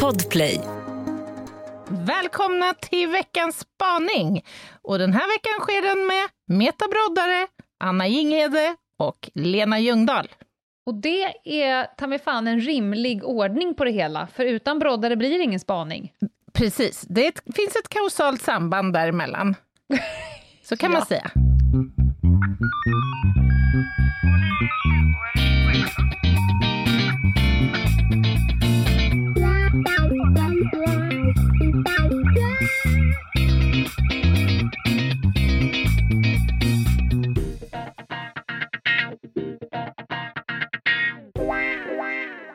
Podplay. Välkomna till veckans spaning! Och den här veckan sker den med Meta Broddare, Anna Jinghede och Lena Ljungdahl. Och det är ta mig fan en rimlig ordning på det hela, för utan broddare blir det ingen spaning. Precis, det ett, finns ett kausalt samband däremellan. Så kan man Ja. säga.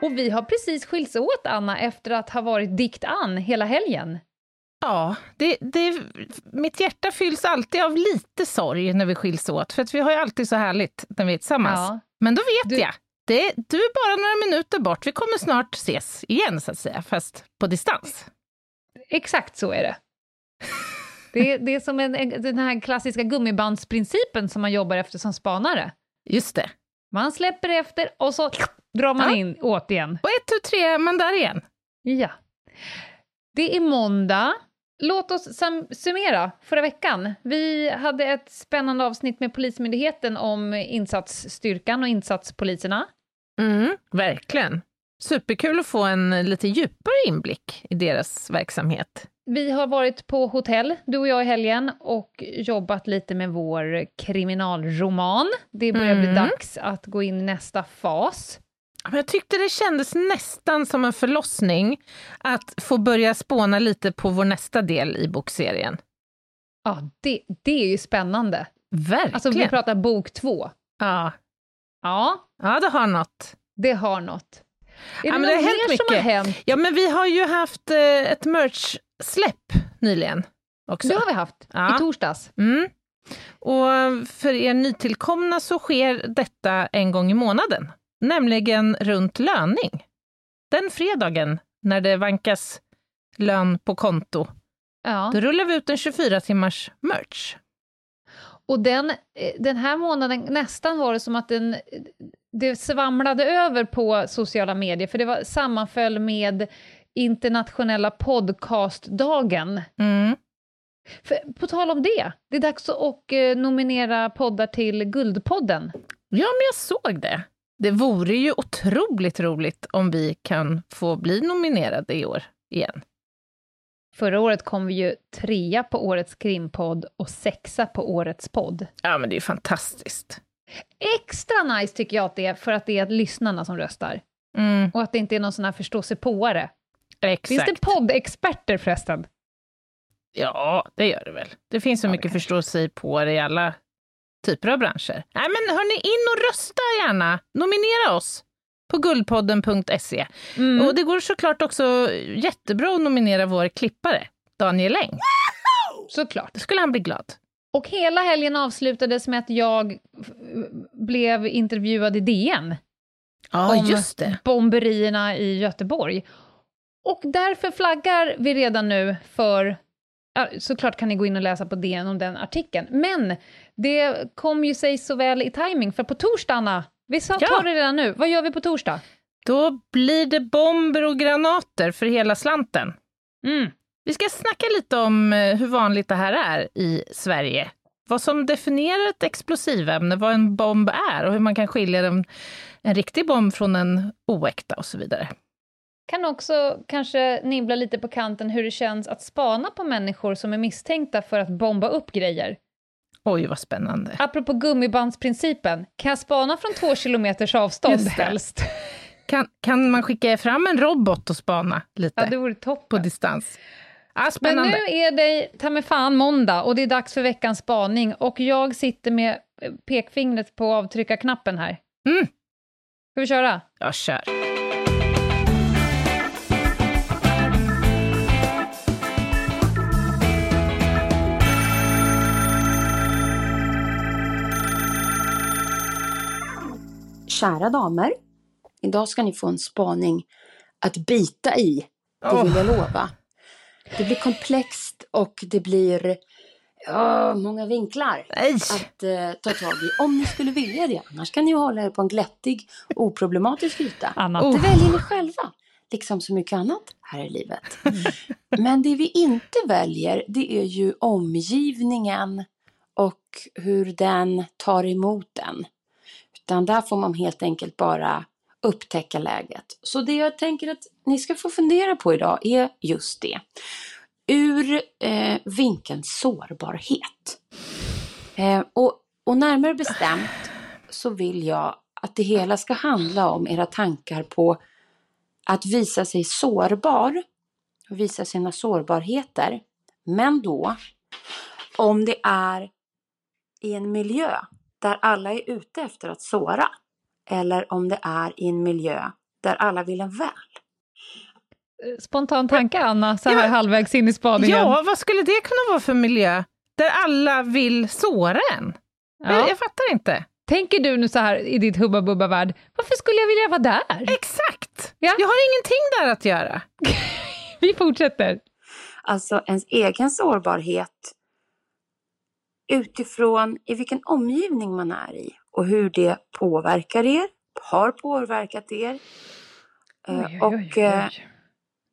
Och vi har precis skilts åt, Anna, efter att ha varit dikt Ann hela helgen. Ja, det, det, mitt hjärta fylls alltid av lite sorg när vi skiljs åt, för att vi har ju alltid så härligt när vi är tillsammans. Ja. Men då vet Du- jag, det, du är bara några minuter bort, vi kommer snart ses igen så att säga, fast på distans. Exakt så är det. Det är, det är som en, en, den här klassiska gummibandsprincipen som man jobbar efter som spanare. Just det. Man släpper efter och så drar man Ja. in åt igen. Och ett, tu, tre är man där igen. Ja. Det är måndag. Låt oss summera förra veckan. Vi hade ett spännande avsnitt med Polismyndigheten om insatsstyrkan och insatspoliserna. Mm, verkligen. Superkul att få en lite djupare inblick i deras verksamhet. Vi har varit på hotell, du och jag i helgen, och jobbat lite med vår kriminalroman. Det börjar bli Mm. dags att gå in i nästa fas. Men jag tyckte det kändes nästan som en förlossning att få börja spåna lite på vår nästa del i bokserien. Ja, det, det är ju spännande. Verkligen. Alltså, vi pratar bok två. ja. Ja, ja, det har något. det har något. Är Ja, det men något det har hänt mer som har mycket. hänt? Ja, men vi har ju haft eh, ett merch-släpp nyligen också. Det har vi haft, Ja. i torsdags. Mm. Och för er nytillkomna så sker detta en gång i månaden, nämligen runt löning. Den fredagen när det vankas lön på konto, Ja. då rullar vi ut en 24 timmars merch. Och den, eh, den här månaden, nästan var det som att den, det svamlade över på sociala medier, för det var, sammanföll med internationella podcastdagen. Mm. För, på tal om det, det är dags att och, eh, nominera poddar till Guldpodden. Ja, men jag såg det. Det vore ju otroligt roligt om vi kan få bli nominerade i år igen. Förra året kom vi ju trea på årets krimpodd och sexa på årets podd. Ja, men det är fantastiskt. Extra nice tycker jag att det är, för att det är lyssnarna som röstar. Mm, Och att det inte är någon sån här förståsigpåare. exakt. Finns det poddexperter förresten? Ja, det gör det väl. Det finns så Ja, mycket det i alla typer av branscher. Nej, men hörni, in och rösta gärna. Nominera oss på guldpodden.se. Mm. Och det går såklart också jättebra att nominera vår klippare, Daniel Eng. Såklart. Då skulle han bli glad. Och hela helgen avslutades med att jag blev intervjuad i DN om just det. bomberierna i Göteborg. Och därför flaggar vi redan nu för Såklart kan ni gå in och läsa på DN om den artikeln, men det kom ju sig så väl i timing för på torsdag, Anna, vi sa Ja. det redan nu, vad gör vi på torsdag? Då blir det bomber och granater för hela slanten. Mm. Vi ska snacka lite om eh, hur vanligt det här är i Sverige. Vad som definierar ett explosivämne, vad en bomb är och hur man kan skilja en, en riktig bomb från en oäkta och så vidare. Kan också kanske nibbla lite på kanten hur det känns att spana på människor som är misstänkta för att bomba upp grejer. Oj, vad spännande. Apropå gummibandsprincipen, kan jag spana från två kilometers avstånd helst? Kan, kan man skicka fram en robot och spana lite Ja, det vore på toppen. distans? Ja, Men nu är det ta mig fan måndag och det är dags för veckans spaning och jag sitter med pekfingret på avtryckarknappen här. Mm. Ska vi köra? Jag kör. Kära damer, idag ska ni få en spaning att bita i, det vill jag lova. Det blir komplext och det blir ja, många vinklar Nej. att eh, ta tag i, om ni skulle vilja det. Annars kan ni hålla er på en glättig, oproblematisk yta. Anna. Det väljer ni själva. liksom så mycket annat här i livet. Men det vi inte väljer, det är ju omgivningen och hur den tar emot den. Utan där får man helt enkelt bara upptäcka läget. Så det jag tänker att ni ska få fundera på idag är just det. Ur eh, vinkeln sårbarhet. Eh, och, och närmare bestämt så vill jag att det hela ska handla om era tankar på att visa sig sårbar och visa sina sårbarheter. Men då om det är i en miljö där alla är ute efter att såra eller om det är i en miljö där alla vill en väl. Spontan tanke, Anna, så här ja, halvvägs in i spaningen. Ja, vad skulle det kunna vara för miljö? Där alla vill såra en? Ja. Jag, jag fattar inte. Tänker du nu så här i ditt Hubba Bubba-värld, varför skulle jag vilja vara där? Exakt! Ja. Jag har ingenting där att göra. Vi fortsätter. Alltså ens egen sårbarhet utifrån i vilken omgivning man är i och hur det påverkar er, har påverkat er eh, oj, och oj, oj, eh,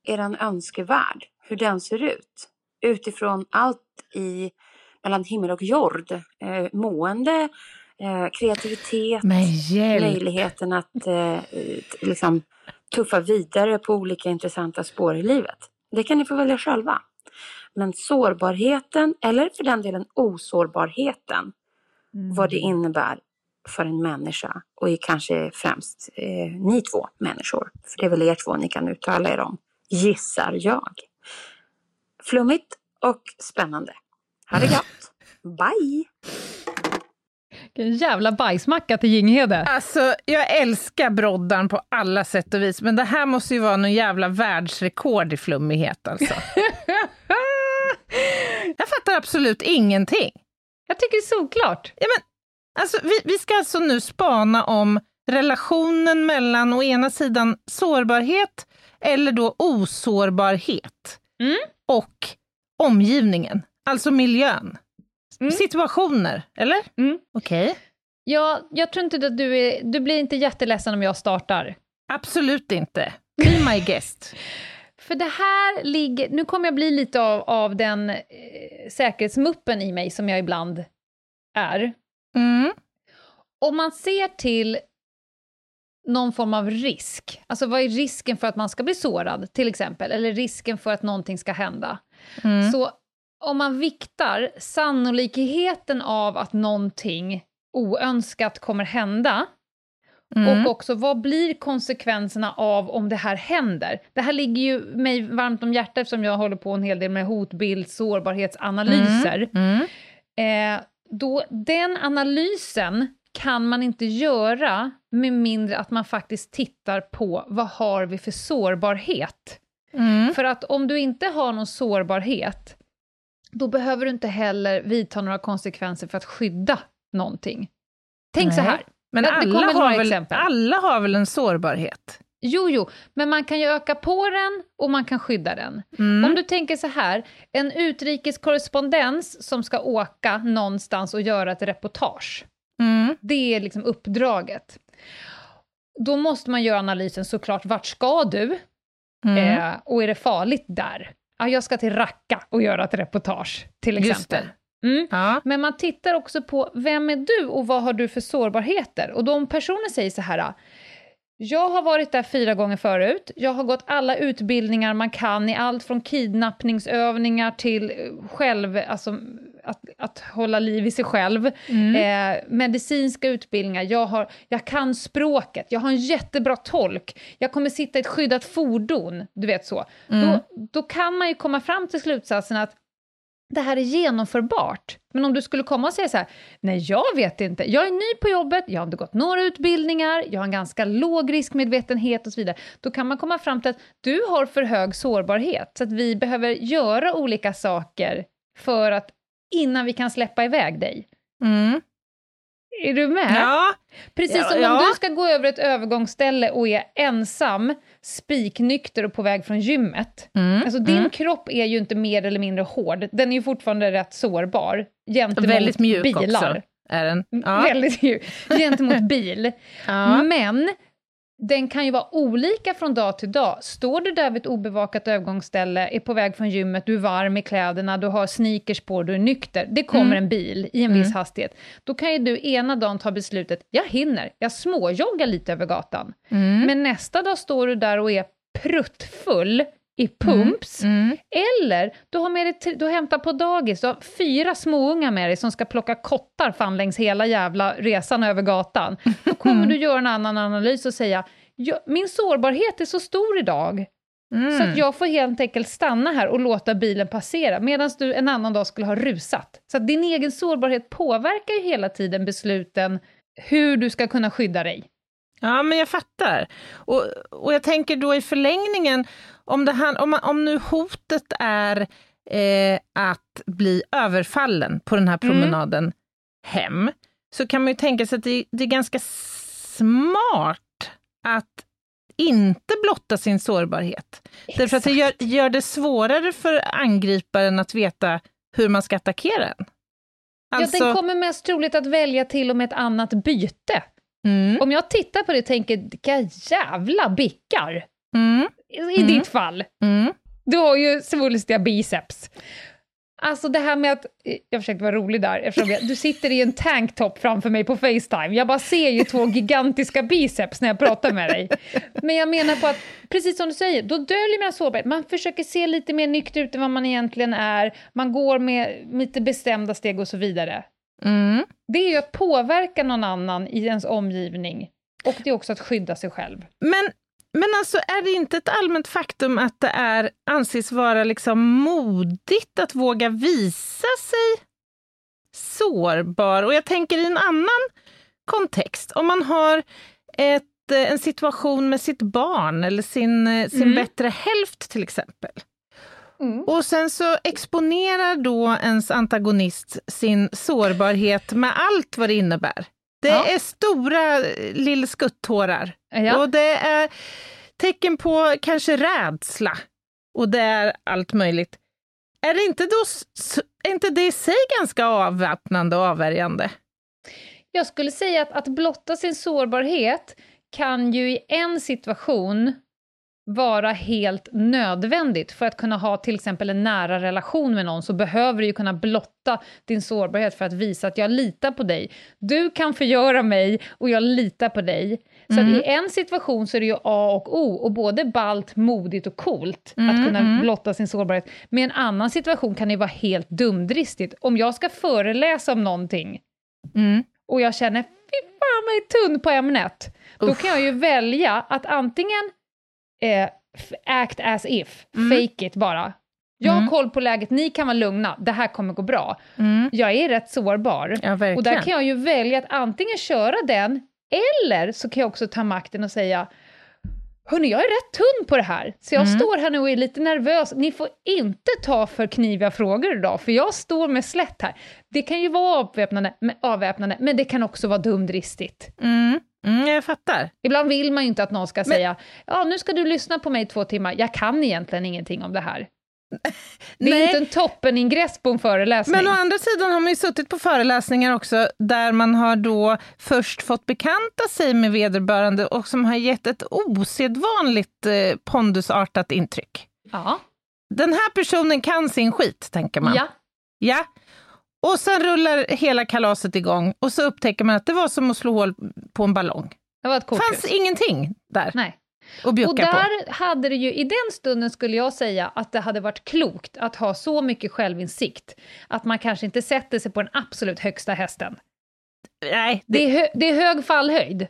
er önskevärld, hur den ser ut. Utifrån allt i mellan himmel och jord, eh, mående, eh, kreativitet, möjligheten att eh, liksom, tuffa vidare på olika intressanta spår i livet. Det kan ni få välja själva. Men sårbarheten, eller för den delen osårbarheten, mm. vad det innebär för en människa och kanske främst eh, ni två människor, för det är väl er två ni kan uttala er om, gissar jag. Flummigt och spännande. Ha det gott! Bye! Vilken jävla bajsmacka till Ginghede. Alltså, jag älskar broddan på alla sätt och vis, men det här måste ju vara någon jävla världsrekord i flummighet alltså. fattar absolut ingenting. Jag tycker det är solklart. Ja, men, alltså, vi, vi ska alltså nu spana om relationen mellan å ena sidan sårbarhet eller då osårbarhet mm. och omgivningen, alltså miljön. Mm. Situationer, eller? Mm. Okej. Okay. Ja, jag tror inte att du är... Du blir inte jätteledsen om jag startar. Absolut inte. Be my guest. För det här ligger... Nu kommer jag bli lite av, av den eh, säkerhetsmuppen i mig som jag ibland är. Mm. Om man ser till någon form av risk, alltså vad är risken för att man ska bli sårad till exempel, eller risken för att någonting ska hända? Mm. Så om man viktar sannolikheten av att någonting oönskat kommer hända, mm. och också vad blir konsekvenserna av om det här händer? Det här ligger ju mig varmt om hjärtat eftersom jag håller på en hel del med hotbild, sårbarhetsanalyser. Mm. Mm. Eh, då, den analysen kan man inte göra med mindre att man faktiskt tittar på vad har vi för sårbarhet. Mm. För att om du inte har någon sårbarhet, då behöver du inte heller vidta några konsekvenser för att skydda någonting. Tänk Nej. så här. Men alla har, väl, alla har väl en sårbarhet? Jo, jo, men man kan ju öka på den och man kan skydda den. Mm. Om du tänker så här, en utrikeskorrespondens som ska åka någonstans och göra ett reportage. Mm. Det är liksom uppdraget. Då måste man göra analysen såklart, vart ska du? Mm. Eh, och är det farligt där? ja, jag ska till Raqqa och göra ett reportage, till exempel. Mm. Ja. Men man tittar också på, vem är du och vad har du för sårbarheter? Och de personer säger så här, jag har varit där fyra gånger förut, jag har gått alla utbildningar man kan i allt från kidnappningsövningar till själv, alltså att, att hålla liv i sig själv, mm. eh, medicinska utbildningar, jag, har, jag kan språket, jag har en jättebra tolk, jag kommer sitta i ett skyddat fordon, du vet så. Mm. Då, då kan man ju komma fram till slutsatsen att det här är genomförbart. Men om du skulle komma och säga så här, nej jag vet inte, jag är ny på jobbet, jag har inte gått några utbildningar, jag har en ganska låg riskmedvetenhet och så vidare, då kan man komma fram till att du har för hög sårbarhet, så att vi behöver göra olika saker för att innan vi kan släppa iväg dig. Mm. Är du med? Ja. Precis som ja, om du ska gå över ett övergångsställe och är ensam, spiknykter och på väg från gymmet. Mm, alltså din mm. kropp är ju inte mer eller mindre hård, den är ju fortfarande rätt sårbar gentemot Väldigt mjuk bilar. också. Är den. Ja. Väldigt mjuk, gentemot bil. Men den kan ju vara olika från dag till dag. Står du där vid ett obevakat övergångsställe, är på väg från gymmet, du är varm i kläderna, du har sneakers på, du är nykter, det kommer Mm. en bil i en Mm. viss hastighet. Då kan ju du ena dagen ta beslutet, jag hinner, jag småjoggar lite över gatan. Mm. Men nästa dag står du där och är pruttfull i pumps, Mm. eller du har, med dig du har hämtat på dagis, du har fyra småungar med dig som ska plocka kottar fan längs hela jävla resan över gatan. Då kommer du göra en annan analys och säga, "Ja, min sårbarhet är så stor idag, Mm. så att jag får helt enkelt stanna här och låta bilen passera, medan du en annan dag skulle ha rusat. Så att din egen sårbarhet påverkar ju hela tiden besluten hur du ska kunna skydda dig. Ja, men jag fattar. Och, och jag tänker då i förlängningen, om, det här, om, om nu hotet är eh, att bli överfallen på den här Mm. promenaden hem, så kan man ju tänka sig att det, det är ganska smart att inte blotta sin sårbarhet. Därför att det gör, gör det svårare för angriparen att veta hur man ska attackera en. Alltså, ja, den kommer mest troligt att välja till och med ett annat byte. Mm, Om jag tittar på det och tänker, vilka jävla bickar, mm, i Mm. ditt fall. mm. Du har ju svulstiga biceps. Alltså det här med att, jag försökte vara rolig där, eftersom jag, du sitter i en tanktop framför mig på Facetime. Jag bara ser ju två gigantiska biceps när jag pratar med dig. Men jag menar på att, precis som du säger, då döljer man sårbarhet. Man försöker se lite mer nykter ut än vad man egentligen är. Man går med lite bestämda steg och så vidare. Mm. Det är ju att påverka någon annan i ens omgivning. Och det är också att skydda sig själv. Men, men alltså är det inte ett allmänt faktum att det är, anses vara liksom modigt att våga visa sig sårbar? Och jag tänker i en annan kontext, om man har ett, eh, en situation med sitt barn eller sin, eh, sin Mm. bättre hälft till exempel. Och sen så exponerar då ens antagonist sin sårbarhet med allt vad det innebär. Det Ja. är stora eh, lillskutttårar Ja. och det är tecken på kanske rädsla. Och det är allt möjligt. Är det inte, då, är inte det i sig ganska avväpnande och avvärjande? Jag skulle säga att att blotta sin sårbarhet kan ju i en situation vara helt nödvändigt. För att kunna ha till exempel en nära relation med någon så behöver du ju kunna blotta din sårbarhet för att visa att jag litar på dig. Du kan förgöra mig och jag litar på dig. Så Mm. i en situation så är det ju A och O, och både balt, modigt och coolt Mm, att kunna mm. blotta sin sårbarhet. Men i en annan situation kan det vara helt dumdristigt. Om jag ska föreläsa om någonting Mm. och jag känner fy fan vad är tunn på ämnet, då Uff. kan jag ju välja att antingen eh, act as if, Mm. fake it bara. Jag har Mm. koll på läget, ni kan vara lugna, det här kommer gå bra. Mm. Jag är rätt sårbar. Ja. Och där kan jag ju välja att antingen köra den, eller så kan jag också ta makten och säga Hörni, jag är rätt tunn på det här, så jag Mm. står här nu och är lite nervös. Ni får inte ta för kniviga frågor idag, för jag står med slätt här. Det kan ju vara avväpnande, men- avväpnande, men det kan också vara dumdristigt. Mm. Mm, jag fattar. Ibland vill man ju inte att någon ska Men- säga ja, nu ska du lyssna på mig i två timmar, jag kan egentligen ingenting om det här. Det är Nej. inte en toppeningress på en föreläsning. Men å andra sidan har man ju suttit på föreläsningar också där man har då först fått bekanta sig med vederbörande och som har gett ett osedvanligt eh, pondusartat intryck. Ja. Den här personen kan sin skit, tänker man. ja. Ja. Och sen rullar hela kalaset igång och så upptäcker man att det var som att slå hål på en ballong. Det var ett korthus. fanns ingenting där Nej. att Och bjucka på. där hade det ju, i den stunden skulle jag säga att det hade varit klokt att ha så mycket självinsikt att man kanske inte sätter sig på den absolut högsta hästen. Nej, det... Det är, hö- det är hög fallhöjd.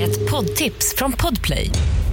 Ett poddtips från Podplay.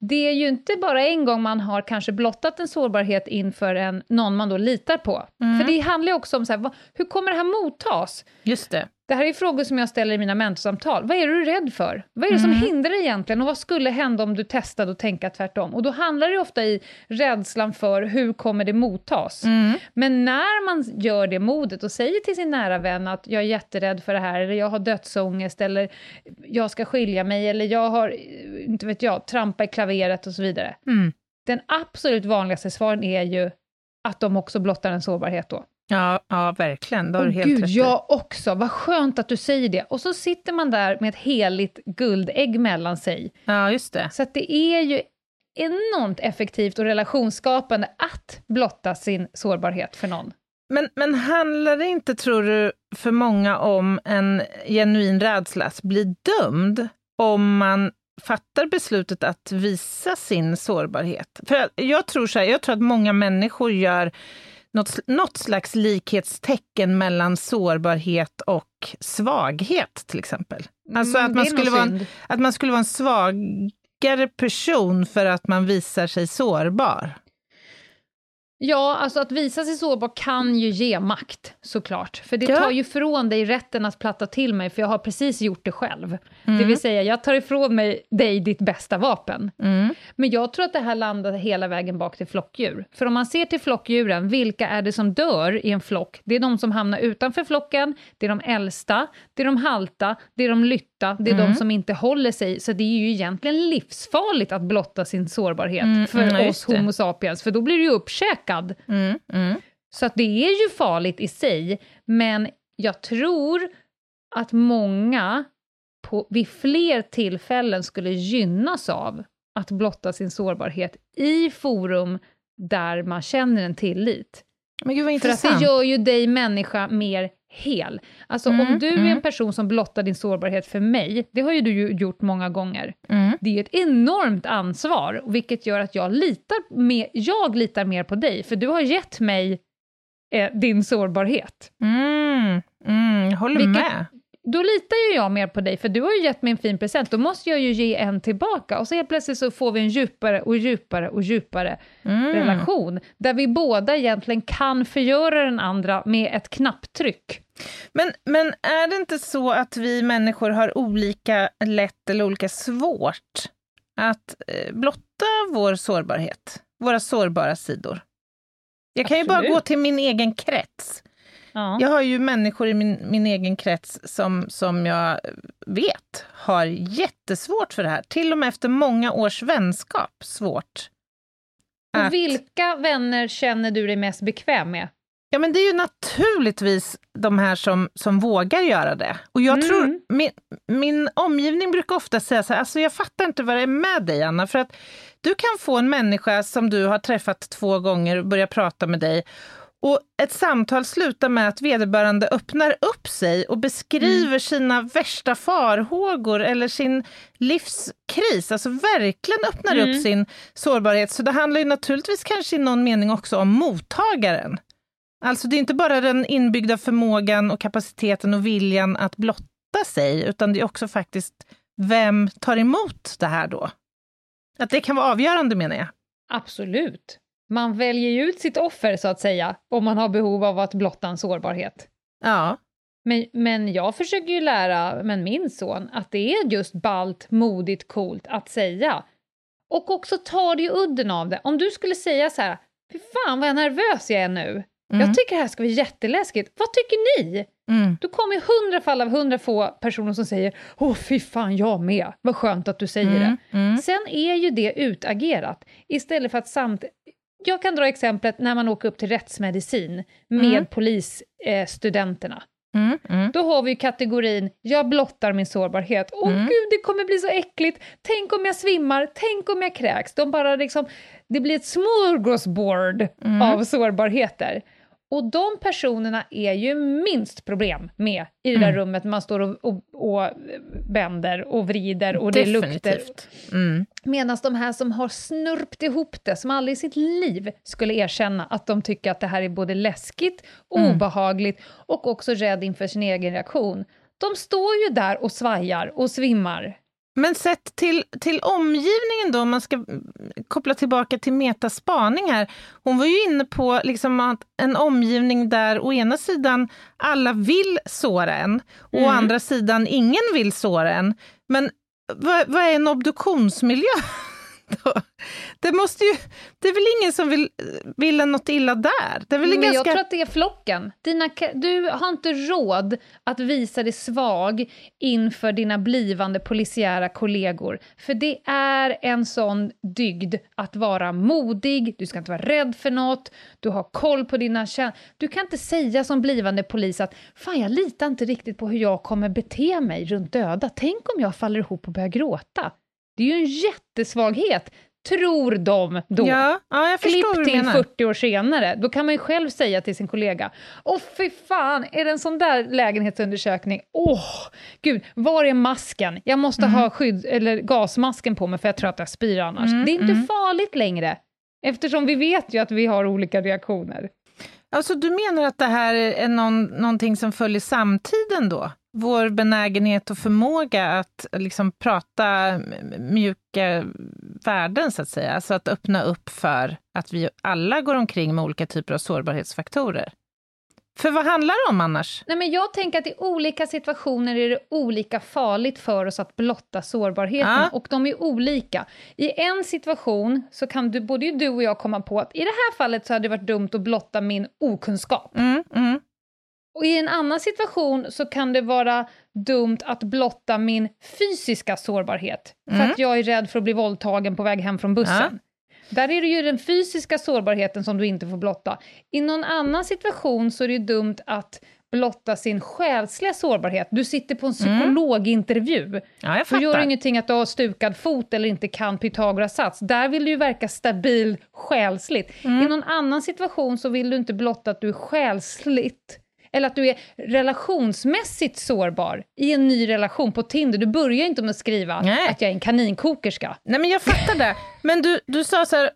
det är ju inte bara en gång man har kanske blottat en sårbarhet inför en, någon man då litar på. Mm. För det handlar ju också om så här, hur kommer det här mottas? Just det. Det här är frågor som jag ställer i mina mentorsamtal. Vad är du rädd för? Vad är det som Mm. hindrar dig egentligen? Och vad skulle hända om du testade att tänka tvärtom? Och då handlar det ofta i rädslan för hur kommer det mottas? Mm. Men när man gör det modet och säger till sin nära vän att jag är jätterädd för det här, eller jag har dödsångest, eller jag ska skilja mig, eller jag har, inte vet jag, trampa i klaveret och så vidare. Mm. Den absolut vanligaste svaren är ju att de också blottar en sårbarhet då. Ja, ja, verkligen. Det har du helt gud, rätt jag också. Vad skönt att du säger det. Och så sitter man där med ett heligt guldägg mellan sig. Ja, just det. Så det är ju enormt effektivt och relationsskapande att blotta sin sårbarhet för någon. Men, men handlar det inte, tror du, för många om en genuin rädsla att bli dömd om man fattar beslutet att visa sin sårbarhet? För jag- jag tror, så här, jag tror att många människor gör något, något slags likhetstecken mellan sårbarhet och svaghet, till exempel. Alltså Mm, att man, skulle vara en, att man skulle vara en svagare person för att man visar sig sårbar. Ja, alltså att visa sig sårbar kan ju ge makt, såklart. För det Ja. tar ju ifrån dig rätten att platta till mig, för jag har precis gjort det själv. Mm. Det vill säga, jag tar ifrån mig dig ditt bästa vapen. Mm. Men jag tror att det här landar hela vägen bak till flockdjur. För om man ser till flockdjuren, vilka är det som dör i en flock? Det är de som hamnar utanför flocken, det är de äldsta, det är de halta, det är de lytta, det är Mm. de som inte håller sig. Så det är ju egentligen livsfarligt att blotta sin sårbarhet Mm, för mm, oss. Homo sapiens, för då blir du ju uppkäkad. Mm. Mm. Så att det är ju farligt i sig, men jag tror att många på, vid fler tillfällen skulle gynnas av att blotta sin sårbarhet i forum där man känner en tillit. Men gud vad För att intressant. det gör ju dig människa mer hel. Alltså Mm, om du är mm. en person som blottar din sårbarhet för mig, det har ju du ju gjort många gånger, Mm. det är ett enormt ansvar, vilket gör att jag litar, mer, jag litar mer på dig, för du har gett mig eh, din sårbarhet. Mm. Mm. Håller Vilket- med. Då litar ju jag mer på dig, för du har ju gett mig en fin present, då måste jag ju ge en tillbaka, och så helt plötsligt så får vi en djupare och djupare och djupare Mm. relation, där vi båda egentligen kan förgöra den andra med ett knapptryck. Men, men är det inte så att vi människor har olika lätt eller olika svårt att eh, blotta vår sårbarhet? Våra sårbara sidor? Jag kan ju bara Absolut. gå till min egen krets. Ja. Jag har ju människor i min, min egen krets som, som jag vet har jättesvårt för det här. Till och med efter många års vänskap svårt. att- Och vilka vänner känner du dig mest bekväm med? Ja, men det är ju naturligtvis de här som, som vågar göra det. Och jag Mm. tror, min, min omgivning brukar ofta säga så här, alltså jag fattar inte vad det är med dig, Anna, för att du kan få en människa som du har träffat två gånger och börja prata med dig, och ett samtal slutar med att vederbörande öppnar upp sig och beskriver sina värsta farhågor eller sin livskris, alltså verkligen öppnar Mm. upp sin sårbarhet. Så det handlar ju naturligtvis kanske i någon mening också om mottagaren. Alltså det är inte bara den inbyggda förmågan och kapaciteten och viljan att blotta sig, utan det är också faktiskt vem tar emot det här då? Att det kan vara avgörande menar jag. Absolut. Man väljer ut sitt offer, så att säga, om man har behov av att blotta en sårbarhet. Ja. Men, men jag försöker ju lära men min son att det är just balt, modigt, coolt att säga. Och också tar det ju udden av det. Om du skulle säga så här, fy fan vad nervös jag är nu. Mm. Jag tycker det här ska bli jätteläskigt. Vad tycker ni? Mm. Då kommer ju hundra fall av hundra få personer som säger, åh fy fan jag med, vad skönt att du säger det. Mm. Mm. Sen är ju det utagerat, istället för att samt... Jag kan dra exemplet när man åker upp till rättsmedicin med Mm. polisstudenterna. Mm. Mm. Då har vi kategorin, jag blottar min sårbarhet. Åh Mm. gud, det kommer bli så äckligt. Tänk om jag svimmar, tänk om jag kräks. De bara liksom, det blir ett smorgasbord Mm. av sårbarheter. Och de personerna är ju minst problem med i det där Mm. rummet när man står och, och, och vänder och vrider och det luktar. Definitivt. Mm. Medan de här som har snurpt ihop det, som aldrig i sitt liv skulle erkänna att de tycker att det här är både läskigt, Mm. obehagligt och också rädd inför sin egen reaktion. De står ju där och svajar och svimmar. Men sett till, till omgivningen då, om man ska koppla tillbaka till Metas spaning här. Hon var ju inne på liksom att en omgivning där å ena sidan alla vill såra en, och Mm. å andra sidan ingen vill såra en. Men vad, vad är en obduktionsmiljö? Det, måste ju, det är väl ingen som vill, vill en något illa där? Det är väl Men ganska... jag tror att det är flocken. Dina, du har inte råd att visa dig svag inför dina blivande polisiära kollegor. För det är en sån dygd att vara modig, du ska inte vara rädd för något, du har koll på dina känslor. Du kan inte säga som blivande polis att fan, jag litar inte riktigt på hur jag kommer bete mig runt döda. Tänk om jag faller ihop och börjar gråta. Det är ju en jättesvaghet, tror de då. Ja, ja, jag Klipp till menar. 40 år senare, då kan man ju själv säga till sin kollega Åh fy fan, är det en sån där lägenhetsundersökning? Åh, gud, var är masken? Jag måste Mm. ha skydd, eller gasmasken på mig för jag tror att jag spyr annars. Mm, det är inte mm. farligt längre, eftersom vi vet ju att vi har olika reaktioner. Alltså du menar att det här är någon, någonting som följer samtiden då? Vår benägenhet och förmåga att liksom prata mjuka värden, så att säga. Alltså att öppna upp för att vi alla går omkring med olika typer av sårbarhetsfaktorer. För vad handlar det om annars? Nej, men jag tänker att i olika situationer är det olika farligt för oss att blotta sårbarheten, Ja. och de är olika. I en situation så kan du, både du och jag komma på att i det här fallet så hade det varit dumt att blotta min okunskap. Mm, mm, Och i en annan situation så kan det vara dumt att blotta min fysiska sårbarhet, för Mm. att jag är rädd för att bli våldtagen på väg hem från bussen. Där är det ju den fysiska sårbarheten som du inte får blotta. I någon annan situation så är det dumt att blotta sin själsliga sårbarhet. Du sitter på en psykologintervju. ja, jag Då gör ingenting att du har stukad fot eller inte kan Pythagoras sats. Där vill du ju verka stabil själsligt. Mm. I någon annan situation så vill du inte blotta att du är själsligt eller att du är relationsmässigt sårbar i en ny relation på Tinder. Du börjar inte med att skriva Nej. att jag är en kaninkokerska. Nej, men jag fattar det. Men du, du sa så här,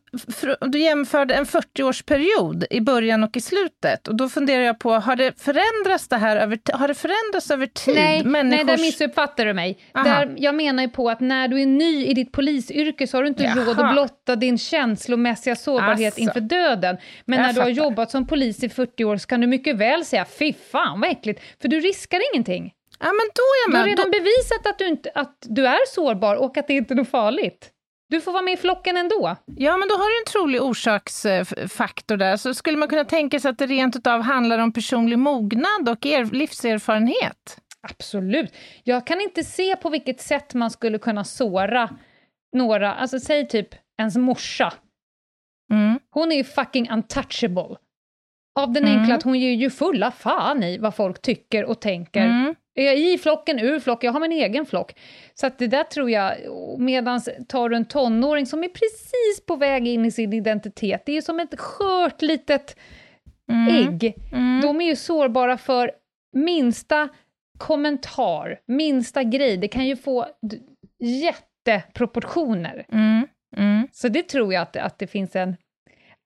du jämförde en 40-årsperiod i början och i slutet. Och då funderar jag på, har det förändrats det här över, har det förändrats över tid? Nej, nej, Människors... där missuppfattar du mig. Aha. Där, jag menar ju på att när du är ny i ditt polisyrke så har du inte Jaha. råd att blotta din känslomässiga sårbarhet Asså. inför döden. Men Jag när du har fattar. jobbat som polis i 40 år så kan du mycket väl säga fy fan vad äckligt, för du riskar ingenting. Ja, men då är Du jag har med. redan Då, bevisat att du, inte, att du är sårbar och att det inte är något farligt. Du får vara med i flocken ändå. ja, men då har du en trolig orsaksfaktor där. Så skulle man kunna tänka sig att det rent utav handlar om personlig mognad och er, livserfarenhet? Absolut. Jag kan inte se på vilket sätt man skulle kunna såra några, alltså säg typ ens morsa. Mm. Hon är ju fucking untouchable. Av den Mm. enkla att hon ger ju fulla fan i vad folk tycker och tänker. Mm. Är jag i flocken, ur flocken, jag har min egen flock. Så att det där tror jag, medan tar du en tonåring som är precis på väg in i sin identitet, det är ju som ett skört litet Mm. ägg. Mm. De är ju sårbara för minsta kommentar, minsta grej, det kan ju få jätteproportioner. Mm. Mm. Så det tror jag att, att det finns en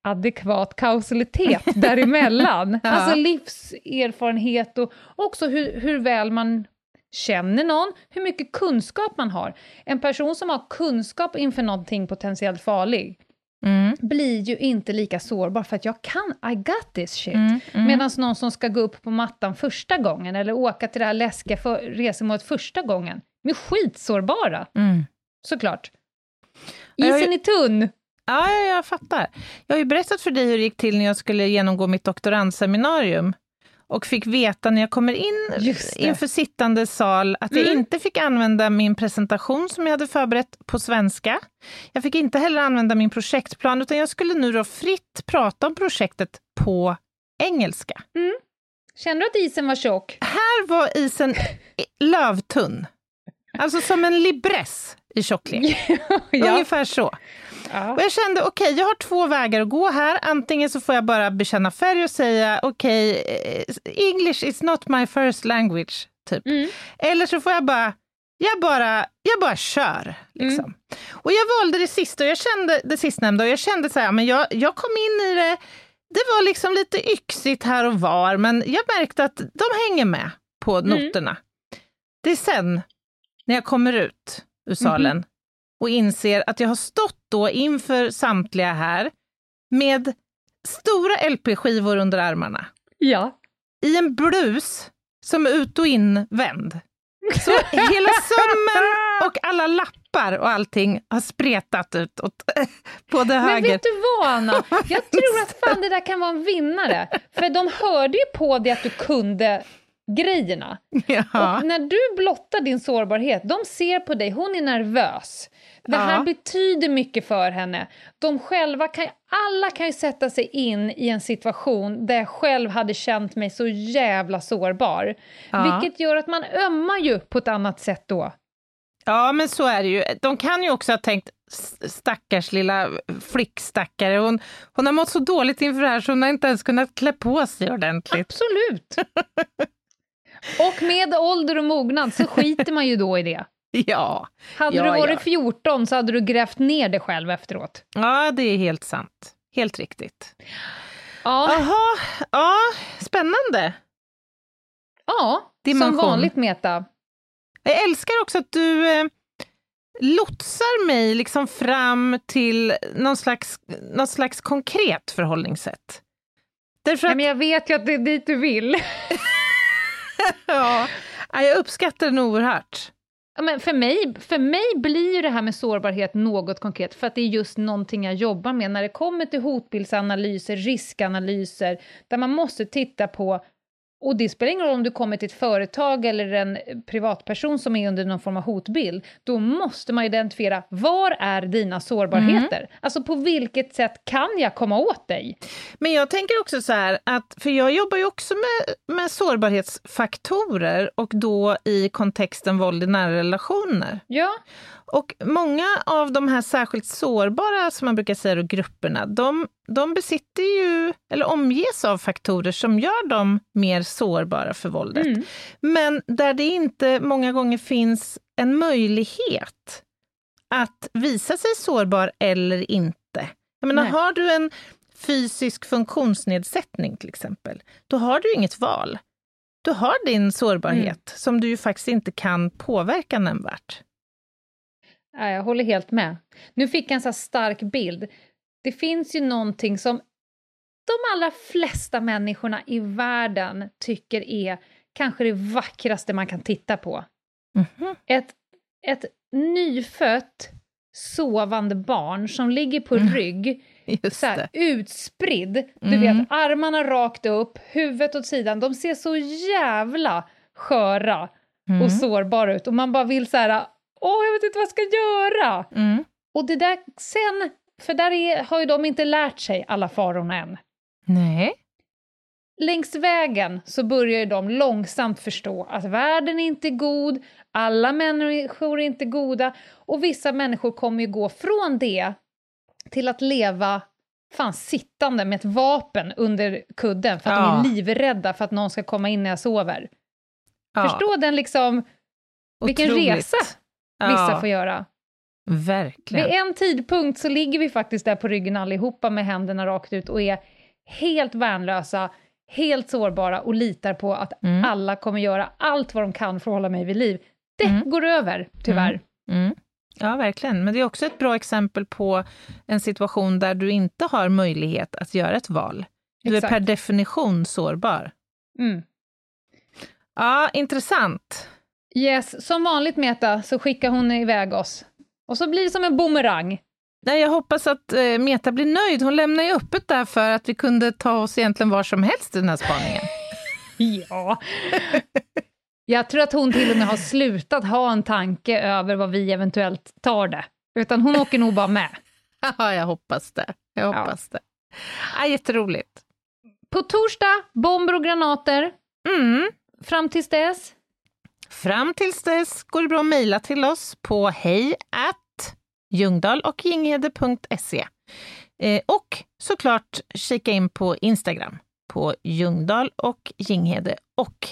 adekvat kausalitet däremellan. Ja. Alltså livserfarenhet och också hur, hur väl man känner någon, hur mycket kunskap man har. En person som har kunskap inför någonting potentiellt farligt Mm. blir ju inte lika sårbar för att jag kan, I got this shit. Mm. Mm. Medan någon som ska gå upp på mattan första gången eller åka till det här läskiga för, resemålet första gången, de är skitsårbara, Mm. såklart. Isen är tunn. Ja, ja, jag fattar. Jag har ju berättat för dig hur det gick till när jag skulle genomgå mitt doktorandseminarium och fick veta när jag kommer in inför sittande sal att jag Mm. inte fick använda min presentation som jag hade förberett på svenska. Jag fick inte heller använda min projektplan, utan jag skulle nu då fritt prata om projektet på engelska. Känner du att isen var tjock? Här var isen lövtunn. Alltså som en libress i tjocklek. Ungefär så. Ja. Och jag kände, okej, jag har två vägar att gå här. Antingen så får jag bara bekänna färg och säga, okej, eh, English is not my first language, typ. Mm. Eller så får jag bara, jag bara, jag bara kör. Liksom. Mm. Och jag valde det sista, och jag kände det sistnämnda, och jag kände så här, men jag, jag kom in i det, det var liksom lite yxigt här och var, men jag märkte att de hänger med på Mm. noterna. Det är sen, när jag kommer ut, ur salen och inser att jag har stått då inför samtliga här med stora LP-skivor under armarna. Ja. I en blus som är ut och invänd. Så hela sömmen och alla lappar och allting har spretat ut åt både Men höger... vet du vad, Anna? Jag tror att fan det där kan vara en vinnare. För de hörde ju på dig att du kunde grejerna. Ja. Och när du blottar din sårbarhet, de ser på dig, hon är nervös. Det här Ja. betyder mycket för henne. De själva kan, alla kan ju sätta sig in i en situation där jag själv hade känt mig så jävla sårbar. Ja. Vilket gör att man ömmar ju på ett annat sätt då. Ja, men så är det ju. De kan ju också ha tänkt, "S- stackars lilla flickstackare, hon, hon har mått så dåligt inför det här så hon har inte ens kunnat klä på sig ordentligt. Absolut! Och med ålder och mognad så skiter man ju då i det. Ja. Hade Ja, du varit ja. 14 så hade du grävt ner dig själv efteråt. ja, det är helt sant. Helt riktigt. Ja, Jaha, ja, spännande. ja som Dimension. vanligt Meta. Jag älskar också att du eh, lotsar mig liksom fram till någon slags, någon slags konkret förhållningssätt. Därför att men jag vet ju att det är dit du vill. ja, jag uppskattar den oerhört. Men för, mig, för mig blir ju det här med sårbarhet något konkret, för att det är just någonting jag jobbar med när det kommer till hotbildsanalyser, riskanalyser, där man måste titta på och det spelar ingen roll om du kommer till ett företag eller en privatperson som är under någon form av hotbild. Då måste man identifiera, var är dina sårbarheter? Alltså på vilket sätt kan jag komma åt dig? Men jag tänker också så här, att, för jag jobbar ju också med, med sårbarhetsfaktorer och då i kontexten våld i nära relationer. Ja, Och många av de här särskilt sårbara, som man brukar säga, då, grupperna, de, de besitter ju, eller omges av faktorer som gör dem mer sårbara för våldet. Mm. Men där det inte många gånger finns en möjlighet att visa sig sårbar eller inte. Jag menar, Nej. har du en fysisk funktionsnedsättning till exempel, då har du inget val. Du har din sårbarhet som du ju faktiskt inte kan påverka nämnvärt. Ja, jag håller helt med. Nu fick jag en så stark bild. Det finns ju någonting som de allra flesta människorna i världen tycker är kanske det vackraste man kan titta på. Mhm. Ett, ett nyfött sovande barn som ligger på Mm. rygg, Just så här, utspridd. Du Mm. vet, armarna rakt upp, huvudet åt sidan. De ser så jävla sköra Mm. och sårbara ut. Och man bara vill så här, åh, jag vet inte vad jag ska göra. Mm. Och det där sen, för där är, har ju de inte lärt sig alla farorna än. Nej. Längs vägen så börjar ju de långsamt förstå att världen inte är god, alla människor är inte goda och vissa människor kommer ju gå från det till att leva fan sittande med ett vapen under kudden för att Ja. de är livrädda för att någon ska komma in när jag sover. Ja, Förstå den liksom, vilken otroligt. resa vissa Ja, får göra. Verkligen. Vid en tidpunkt så ligger vi faktiskt där på ryggen allihopa med händerna rakt ut och är helt värnlösa, helt sårbara och litar på att Mm. alla kommer göra allt vad de kan för att hålla mig vid liv. Det Mm. går över, tyvärr. Mm. Ja, verkligen. Men det är också ett bra exempel på en situation där du inte har möjlighet att göra ett val. Du Exakt. är per definition sårbar. Mm. Ja, intressant. Yes, som vanligt Meta så skickar hon iväg oss. Och så blir det som en boomerang. Nej, jag hoppas att eh, Meta blir nöjd. Hon lämnar ju öppet där för att vi kunde ta oss egentligen var som helst i den här spaningen. Ja. Jag tror att hon till och med har slutat ha en tanke över vad vi eventuellt tar det. Utan hon åker nog bara med. Ja, jag hoppas det. Jag hoppas det. Ja, jätteroligt. På torsdag, bomber och granater. Mm. Fram tills dess, Fram tills dess går det bra att mejla till oss på hej Ljungdahl och Ginghede.se. Eh, och såklart kika in på Instagram på Ljungdahl och Ginghede och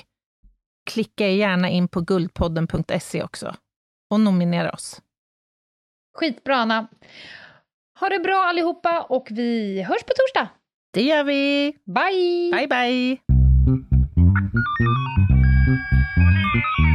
klicka gärna in på guldpodden.se också och nominera oss. skitbra Anna. Ha det bra allihopa och vi hörs på torsdag. Det gör vi! Bye! Bye, bye! Thank you.